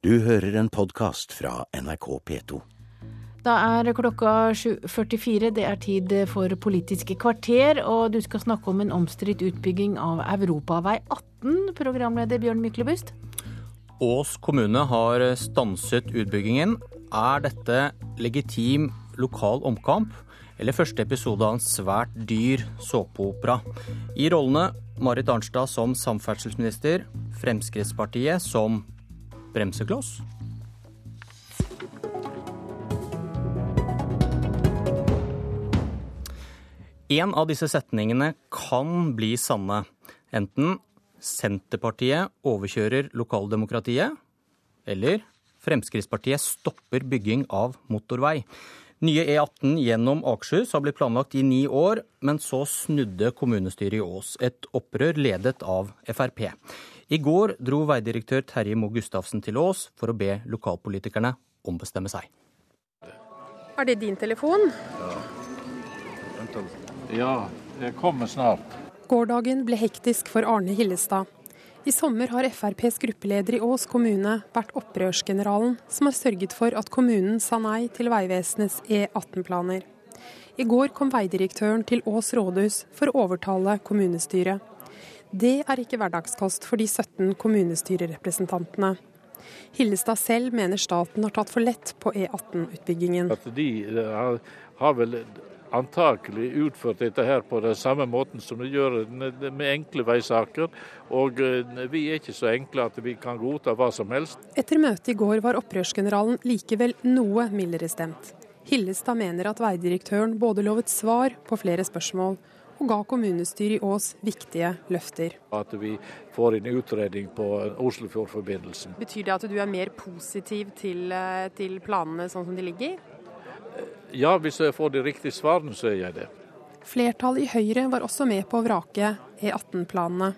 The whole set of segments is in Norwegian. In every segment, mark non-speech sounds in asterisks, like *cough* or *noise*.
Du hører en podkast fra NRK P2. Da er klokka 7.44. Det er tid for Politiske kvarter, og du skal snakke om en omstridt utbygging av Europavei 18, programleder Bjørn Myklebust. Ås kommune har stanset utbyggingen. Er dette legitim lokal omkamp, eller første episode av en svært dyr såpeopera? I rollene Marit Arnstad som samferdselsminister, Fremskrittspartiet som bremsekloss. En av disse setningene kan bli sanne. Enten Senterpartiet overkjører lokaldemokratiet, eller Fremskrittspartiet stopper bygging av motorvei. Nye E18 gjennom Akershus har blitt planlagt i ni år, men så snudde kommunestyret i Ås. Et opprør ledet av Frp. I går dro veidirektør Terje Moe Gustavsen til Ås for å be lokalpolitikerne ombestemme seg. Er det din telefon? Ja, jeg kommer snart. Gårsdagen ble hektisk for Arne Hillestad. I sommer har FrPs gruppeleder i Ås kommune vært opprørsgeneralen som har sørget for at kommunen sa nei til Vegvesenets E18-planer. I går kom veidirektøren til Ås rådhus for å overtale kommunestyret. Det er ikke hverdagskost for de 17 kommunestyrerepresentantene. Hillestad selv mener staten har tatt for lett på E18-utbyggingen. At de har, har vel antakelig utført dette her på den samme måten som de gjør med enkle veisaker. Og eh, vi er ikke så enkle at vi kan godta hva som helst. Etter møtet i går var opprørsgeneralen likevel noe mildere stemt. Hillestad mener at veidirektøren både lovet svar på flere spørsmål og ga kommunestyret i Ås viktige løfter. At vi får en utredning på Oslofjordforbindelsen. Betyr det at du er mer positiv til, eh, til planene sånn som de ligger? Ja, hvis jeg får de riktige svarene, så er jeg det. Flertallet i Høyre var også med på å vrake E18-planene.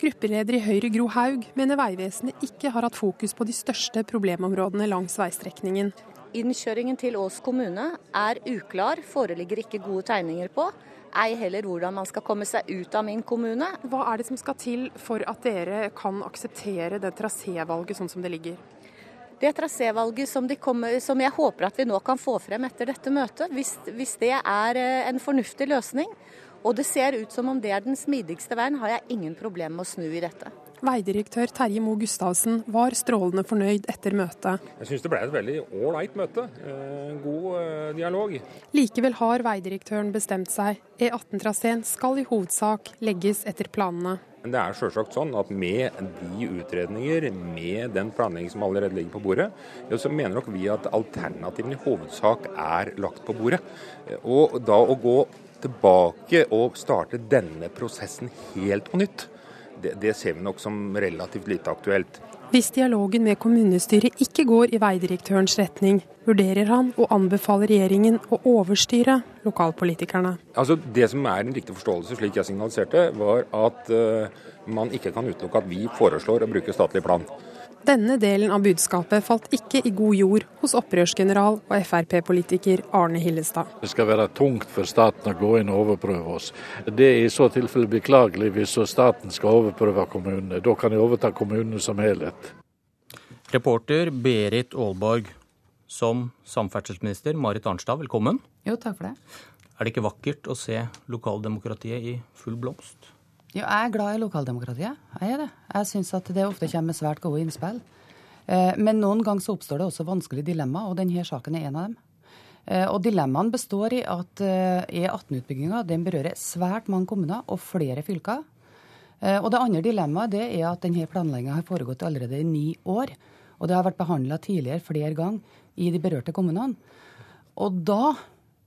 Gruppeleder i Høyre Gro Haug mener Vegvesenet ikke har hatt fokus på de største problemområdene langs veistrekningen. Innkjøringen til Ås kommune er uklar, foreligger ikke gode tegninger på. Ei heller hvordan man skal komme seg ut av min kommune. Hva er det som skal til for at dere kan akseptere det trasévalget sånn som det ligger? Det trasévalget som, de kommer, som jeg håper at vi nå kan få frem etter dette møtet, hvis, hvis det er eh, en fornuftig løsning, og det ser ut som om det er den smidigste veien, har jeg ingen problemer med å snu i dette. Veidirektør Terje Moe Gustavsen var strålende fornøyd etter møtet. Jeg syns det ble et veldig ålreit møte. Eh, god eh, dialog. Likevel har veidirektøren bestemt seg. E18-traseen skal i hovedsak legges etter planene. Det er selvsagt sånn at med de utredninger, med den planlegging som allerede ligger på bordet, så mener nok vi at alternativene i hovedsak er lagt på bordet. Og da å gå tilbake og starte denne prosessen helt på nytt, det, det ser vi nok som relativt lite aktuelt. Hvis dialogen med kommunestyret ikke går i veidirektørens retning, vurderer han å anbefale regjeringen å overstyre lokalpolitikerne. Altså Det som er en riktig forståelse, slik jeg signaliserte, var at uh, man ikke kan utelukke at vi foreslår å bruke statlig plan. Denne delen av budskapet falt ikke i god jord hos opprørsgeneral og Frp-politiker Arne Hillestad. Det skal være tungt for staten å gå inn og overprøve oss. Det er i så tilfelle beklagelig hvis staten skal overprøve kommunene. Da kan de overta kommunene som helhet. Reporter Berit Aalborg. Som samferdselsminister Marit Arnstad, velkommen. Jo, takk for det. Er det ikke vakkert å se lokaldemokratiet i full blomst? Jo, jeg er glad i lokaldemokratiet. Jeg er det. Jeg syns at det ofte kommer med svært gode innspill. Eh, men noen ganger så oppstår det også vanskelige dilemmaer, og denne saken er en av dem. Eh, og Dilemmaene består i at eh, E18-utbygginga berører svært mange kommuner og flere fylker. Og Det andre dilemmaet det er at denne planlegginga har foregått allerede i ni år. Og det har vært behandla tidligere flere ganger i de berørte kommunene. Og da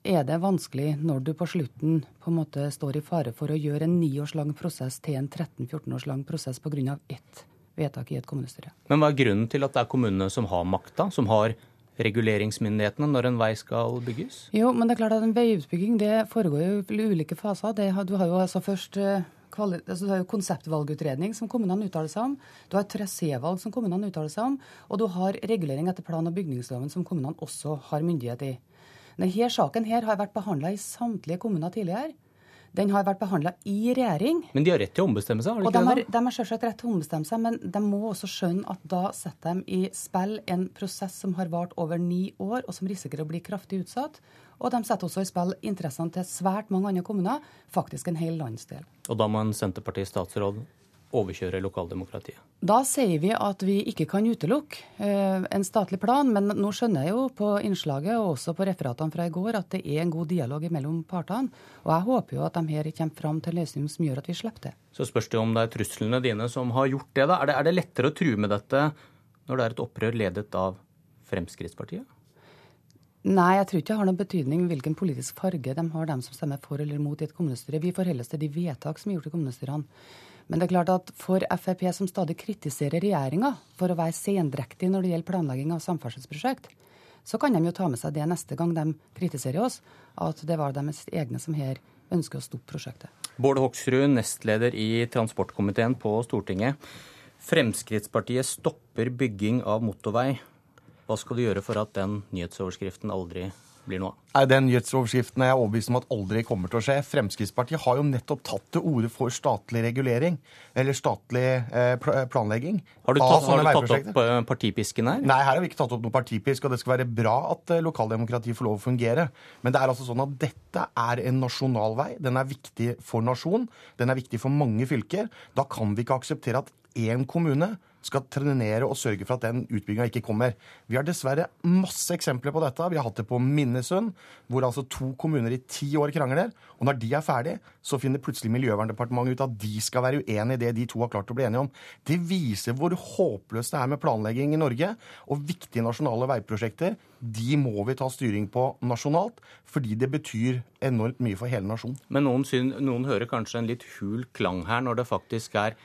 er det vanskelig når du på slutten på en måte står i fare for å gjøre en ni års lang prosess til en 13-14 års lang prosess pga. ett vedtak i et kommunestyre. Men hva er grunnen til at det er kommunene som har makta, som har reguleringsmyndighetene når en vei skal bygges? Jo, men det er klart at en veiutbygging det foregår jo i ulike faser. Det, du har jo altså først eh, altså du har jo konseptvalgutredning som kommunene uttaler seg om. Du har trasévalg som kommunene uttaler seg om. Og du har regulering etter plan- og bygningsloven som kommunene også har myndighet i. Denne saken her har vært behandla i samtlige kommuner tidligere. Den har vært behandla i regjering. Men de har rett til å ombestemme seg? har de Og de ikke har, det de har selvsagt rett til å ombestemme seg, men de må også skjønne at da setter de i spill en prosess som har vart over ni år, og som risikerer å bli kraftig utsatt. Og de setter også i spill interessene til svært mange andre kommuner, faktisk en hel landsdel. Og da må en Senterparti-statsråd overkjøre lokaldemokratiet. Da sier vi at vi ikke kan utelukke eh, en statlig plan, men nå skjønner jeg jo på innslaget og også på referatene fra i går at det er en god dialog mellom partene. Og jeg håper jo at de her kommer fram til en løsning som gjør at vi slipper det. Så spørs det om det er truslene dine som har gjort det. da. Er det, er det lettere å true med dette når det er et opprør ledet av Fremskrittspartiet? Nei, jeg tror ikke det har noen betydning hvilken politisk farge de har, dem som stemmer for eller mot i et kommunestyre. Vi forholder oss til de vedtak som er gjort i kommunestyrene. Men det er klart at for Frp, som stadig kritiserer regjeringa for å være sendrektig når det gjelder planlegging av samferdselsprosjekt, så kan de jo ta med seg det neste gang de kritiserer oss, at det var deres egne som her ønsker å stoppe prosjektet. Bård Hoksrud, nestleder i transportkomiteen på Stortinget. Fremskrittspartiet stopper bygging av motorvei. Hva skal du gjøre for at den nyhetsoverskriften aldri blir noe av? Den nyhetsoverskriften er jeg overbevist om at aldri kommer til å skje. Fremskrittspartiet har jo nettopp tatt til orde for statlig regulering, eller statlig eh, planlegging. Har du tatt, har du tatt opp eh, partipisken her? Nei, her har vi ikke tatt opp noe partipisk, og det skal være bra at eh, lokaldemokratiet får lov å fungere. Men det er altså sånn at dette er en nasjonal vei. Den er viktig for nasjon. Den er viktig for mange fylker. Da kan vi ikke akseptere at én kommune skal trenere og sørge for at den utbygginga ikke kommer. Vi har dessverre masse eksempler på dette. Vi har hatt det på Minnesund, hvor altså to kommuner i ti år krangler. Og når de er ferdige, så finner plutselig Miljøverndepartementet ut at de skal være uenig i det de to har klart å bli enige om. Det viser hvor håpløst det er med planlegging i Norge. Og viktige nasjonale veiprosjekter, de må vi ta styring på nasjonalt, fordi det betyr enormt mye for hele nasjonen. Men noen, synes, noen hører kanskje en litt hul klang her, når det faktisk er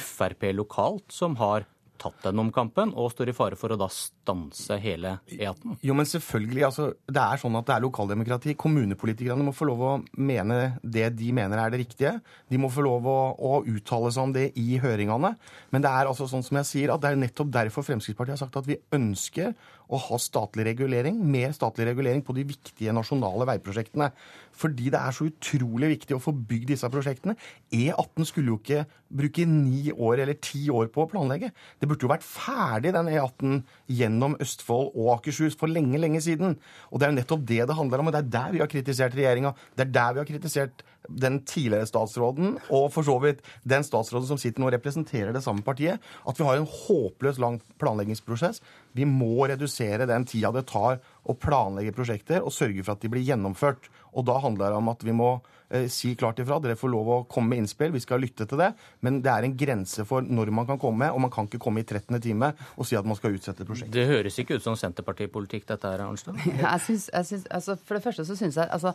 Frp lokalt som har tatt den omkampen og står i fare for å da stanse hele E18. Jo, men selvfølgelig. altså, Det er sånn at det er lokaldemokrati. Kommunepolitikerne må få lov å mene det de mener er det riktige. De må få lov å, å uttale seg om det i høringene. Men det er altså sånn som jeg sier, at det er nettopp derfor Fremskrittspartiet har sagt at vi ønsker å ha statlig regulering, mer statlig regulering på de viktige nasjonale veiprosjektene. Fordi det er så utrolig viktig å få bygd disse prosjektene. E18 skulle jo ikke bruke ni år eller ti år på å planlegge. Det burde jo vært ferdig, den E18 gjennom Østfold og Akershus for lenge, lenge siden. Og det er jo nettopp det det handler om, og det er der vi har kritisert regjeringa. Det er der vi har kritisert den tidligere statsråden, og for så vidt den statsråden som sitter nå og representerer det samme partiet, at vi har en håpløs lang planleggingsprosess. Vi må redusere den tida det tar å planlegge prosjekter, og sørge for at de blir gjennomført. Og da handler det om at vi må eh, si klart ifra. Dere får lov å komme med innspill, vi skal lytte til det. Men det er en grense for når man kan komme, og man kan ikke komme i 13. time og si at man skal utsette prosjektet. Det høres ikke ut som Senterpartipolitikk, dette her, Arnstad? *laughs* Jeg synes, jeg synes, altså for det første så syns jeg altså,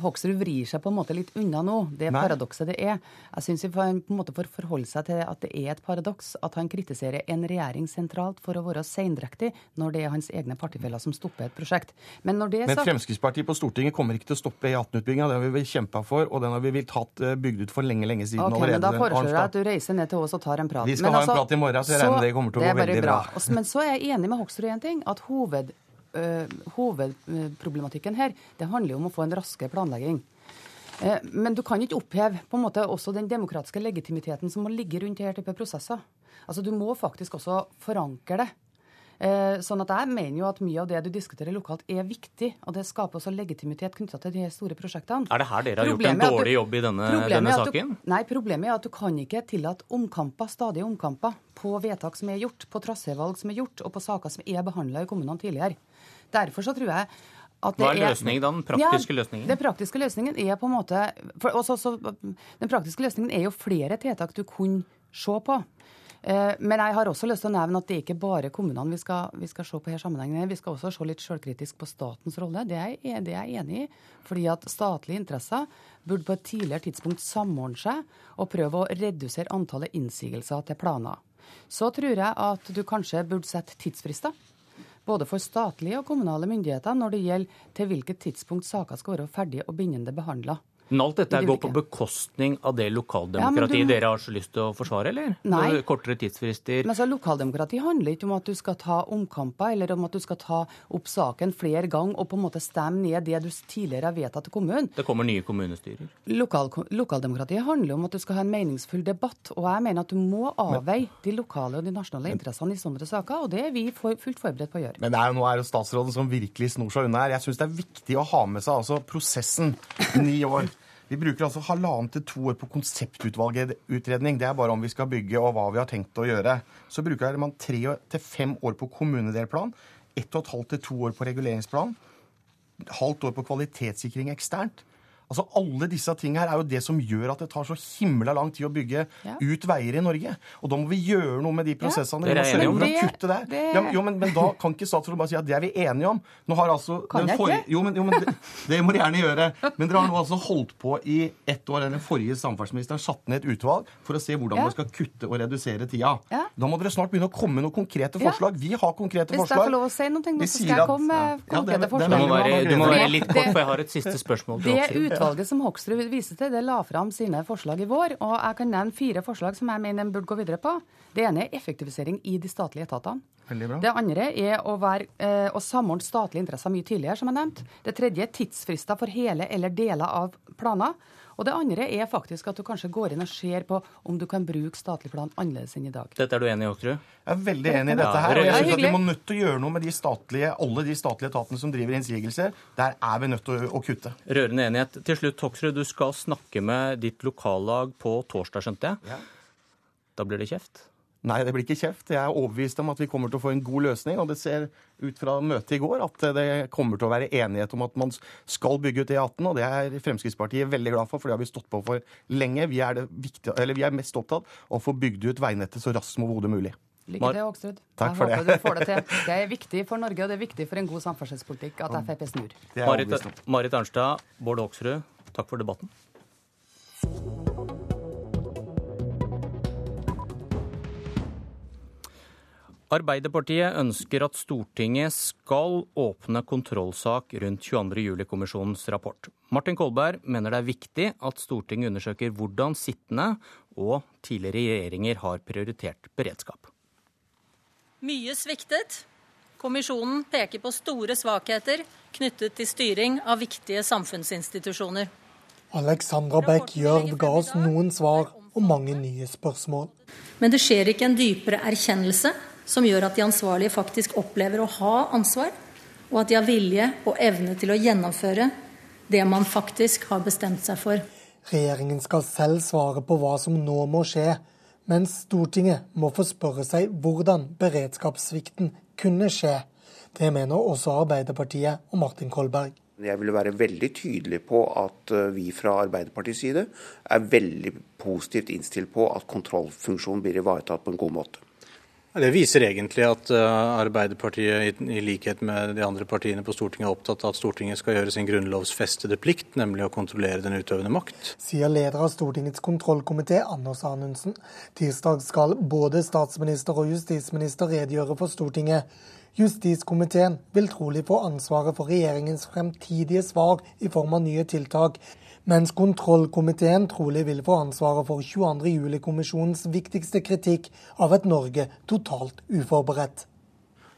Hoksrud vrir seg på en måte litt unna nå. Det Nei. paradokset det er. Jeg syns vi på en måte får forholde seg til at det er et paradoks at han kritiserer en regjering sentralt for å være seindrektig når det er hans egne partifeller som stopper et prosjekt. Men det er Men Fremskrittspartiet på Stortinget kommer ikke til å stoppe E18-utbygginga. Den har vi kjempa for, og den har vi villet hatt eh, bygd ut for lenge, lenge siden Ok, men. Da foreslår jeg at du reiser ned til oss og tar en prat. Vi skal Men ha en prat i morgen, så jeg regner med det kommer til å gå er veldig bra. bra. Men så er jeg enig med Hoksrud i en ting. At hoved, hovedproblematikken her, det handler jo om å få en raskere planlegging. Eh, Men du kan ikke oppheve på en måte også den demokratiske legitimiteten som må ligge rundt denne type prosesser. Altså Du må faktisk også forankre det. Eh, Sånn at Jeg mener jo at mye av det du diskuterer lokalt, er viktig. Og det skaper også legitimitet knytta til de store prosjektene. Er det her dere har gjort en dårlig du- jobb i denne, denne saken? du-? Nei, problemet er at du kan ikke tillate omkamper, stadige omkamper på vedtak som er gjort, på trasévalg som er gjort, og på saker som er behandla i kommunene tidligere. Derfor så tror jeg at det Hva er løsningen da, den praktiske ja, løsningen? Den praktiske løsningen er på en måte for, også, så, Den praktiske løsningen er jo flere tiltak du kunne se på. Eh, Men jeg har også lyst til å nevne at det er ikke bare kommunene vi skal, vi skal se på her sammenhengen. Vi skal også se litt selvkritisk på statens rolle. Det er, jeg- det er jeg enig i. Fordi at statlige interesser burde på et tidligere tidspunkt samordne seg og prøve å redusere antallet innsigelser til planer. Så tror jeg at du kanskje burde sette tidsfrister. Både for statlige og kommunale myndigheter når det gjelder til hvilket tidspunkt saker skal være ferdige og bindende behandla. Men alt dette går på bekostning av det lokaldemokratiet ja, du- dere har så lyst til å forsvare, eller? Nei. Med Kortere tidsfrister. Men altså, Lokaldemokrati handler ikke om at du skal ta omkamper, eller om at du skal ta opp saken flere ganger og på en måte stemme ned det du tidligere har vedtatt i kommunen. Det kommer nye kommunestyrer. Lokal, lokaldemokratiet handler om at du skal ha en meningsfull debatt. Og jeg mener at du må avveie de lokale og de nasjonale interessene i sånne saker, og det er vi for, fullt forberedt på å gjøre. Men det er, jo- nå er jo statsråden som virkelig snor seg unna her. Jeg syns det er viktig å ha med seg altså, prosessen. Ni år. Vi bruker altså halvannet til to år på konseptutvalgutredning. Det er bare om vi skal bygge og hva vi har tenkt å gjøre. Så bruker man tre til fem år på kommunedelplan. Ett og et halvt til to år på reguleringsplan. Halvt år på kvalitetssikring eksternt. Altså Alle disse tingene her er jo det som gjør at det tar så himla lang tid å bygge Ja. ut veier i Norge. Og da må vi gjøre noe med de prosessene. Ja. Vi må er enige om sørge for å kutte der. Det- Ja, jo, men, men da kan ikke statsråden bare si at det er vi enige om. Nå har altså Kan jeg forrige- ikke? Jo, men, jo, men det, det må dere gjerne gjøre. Men dere har nå altså holdt på i ett år. Den forrige samferdselsministeren satte ned et utvalg for å se hvordan Ja. man skal kutte og redusere tida. Ja. Da må dere snart begynne å komme med noen konkrete forslag. Vi har konkrete forslag. Hvis jeg får lov å si noe, nå, så skal jeg komme med konkrete forslag. det- må være, du må være litt kort, for jeg har et siste spørsmål Det. Utvalget som Hoksrud viser til, det la fram sine forslag i vår. Og jeg kan nevne fire forslag som jeg mener en burde gå videre på. Det ene er effektivisering i de statlige etatene. Det andre er å, være, eh, å samordne statlige interesser mye tidligere, som jeg nevnte. Det tredje er tidsfrister for hele eller deler av planer. Og det andre er faktisk at du kanskje går inn og ser på om du kan bruke statlig plan annerledes enn i dag. Dette er du enig i, Hoksrud? Jeg er veldig enig i dette her. Og jeg synes at Vi må nødt til å gjøre noe med de statlige, alle de statlige etatene som driver innsigelser. Der er vi nødt til å, å kutte. Rørende enighet. Til slutt, Hoksrud, du skal snakke med ditt lokallag på torsdag, skjønte jeg? Ja. Da blir det kjeft? Nei, det blir ikke kjeft. Jeg er overbevist om at vi kommer til å få en god løsning. Og det ser ut fra møtet i går at det kommer til å være enighet om at man skal bygge ut E18. Og det er Fremskrittspartiet veldig glad for, for det har vi stått på for lenge. Vi er, det viktige, eller vi er mest opptatt av å få bygd ut veinettet så raskt som overhodet mulig. Lykke til, Hoksrud. Takk Jeg for håper det. du får det til. *laughs* Det er viktig for Norge, og det er viktig for en god samferdselspolitikk at Frp snur. Marit. Marit Arnstad, Bård Hoksrud, takk for debatten. Arbeiderpartiet ønsker at Stortinget skal åpne kontrollsak rundt 22. juli-kommisjonens rapport. Martin Kolberg mener det er viktig at Stortinget undersøker hvordan sittende og tidligere regjeringer har prioritert beredskap. Mye sviktet. Kommisjonen peker på store svakheter knyttet til styring av viktige samfunnsinstitusjoner. Alexandra Beck Gjørv ga oss noen svar og mange nye spørsmål. Men det skjer ikke en dypere erkjennelse som gjør at de ansvarlige faktisk opplever å ha ansvar, og at de har vilje og evne til å gjennomføre det man faktisk har bestemt seg for. Regjeringen skal selv svare på hva som nå må skje, mens Stortinget må få spørre seg hvordan beredskapssvikten kunne skje. Det mener også Arbeiderpartiet og Martin Kolberg. Jeg vil være veldig tydelig på at eh, vi fra Arbeiderpartiets side er veldig positivt innstilt på at kontrollfunksjonen blir ivaretatt på en god måte. Det viser egentlig at uh, Arbeiderpartiet, i likhet med de andre partiene på Stortinget, er opptatt av at Stortinget skal gjøre sin grunnlovsfestede plikt, nemlig å kontrollere den utøvende makt. Sier leder av Stortingets kontrollkomité, Anders Anundsen. Tirsdag skal både statsminister og justisminister redegjøre for Stortinget. Justiskomiteen vil trolig få ansvaret for regjeringens fremtidige svar i form av nye tiltak, mens kontrollkomiteen trolig vil få ansvaret for 22.07-kommisjonens viktigste kritikk av et Norge totalt uforberedt.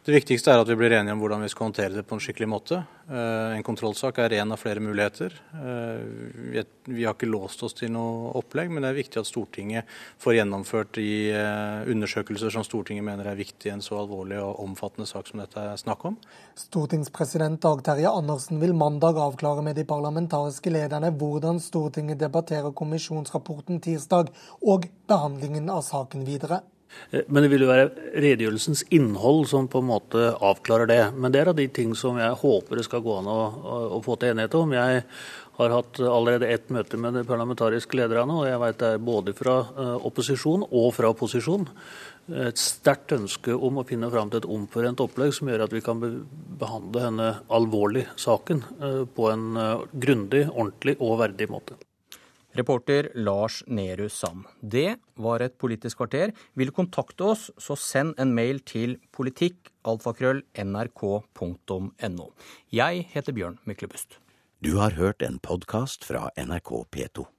Det viktigste er at vi blir enige om hvordan vi skal håndtere det på en skikkelig måte. Uh, en kontrollsak er en av flere muligheter. Uh, vi, har ikke låst oss til noe opplegg, men det er viktig at Stortinget får gjennomført de uh, undersøkelser som Stortinget mener er viktig i en så alvorlig og omfattende sak som dette er snakk om. Stortingspresident Dag Terje Andersen vil mandag avklare med de parlamentariske lederne hvordan Stortinget debatterer kommisjonsrapporten tirsdag, og behandlingen av saken videre. Men det vil jo være redegjørelsens innhold som på en måte avklarer det. Men det er av de ting som jeg håper det skal gå an å, å få til enighet om. Jeg har hatt allerede ett møte med de parlamentariske lederne, og jeg vet det er både fra opposisjon og fra posisjon et sterkt ønske om å finne fram til et omforent opplegg som gjør at vi kan behandle denne alvorlige saken på en grundig, ordentlig og verdig måte. Reporter Lars Nehru Sand. Det var et Politisk kvarter. Vil du kontakte oss, så send en mail til politikk-nrk.no. Jeg heter Bjørn Myklebust. Du har hørt en podkast fra NRK P2.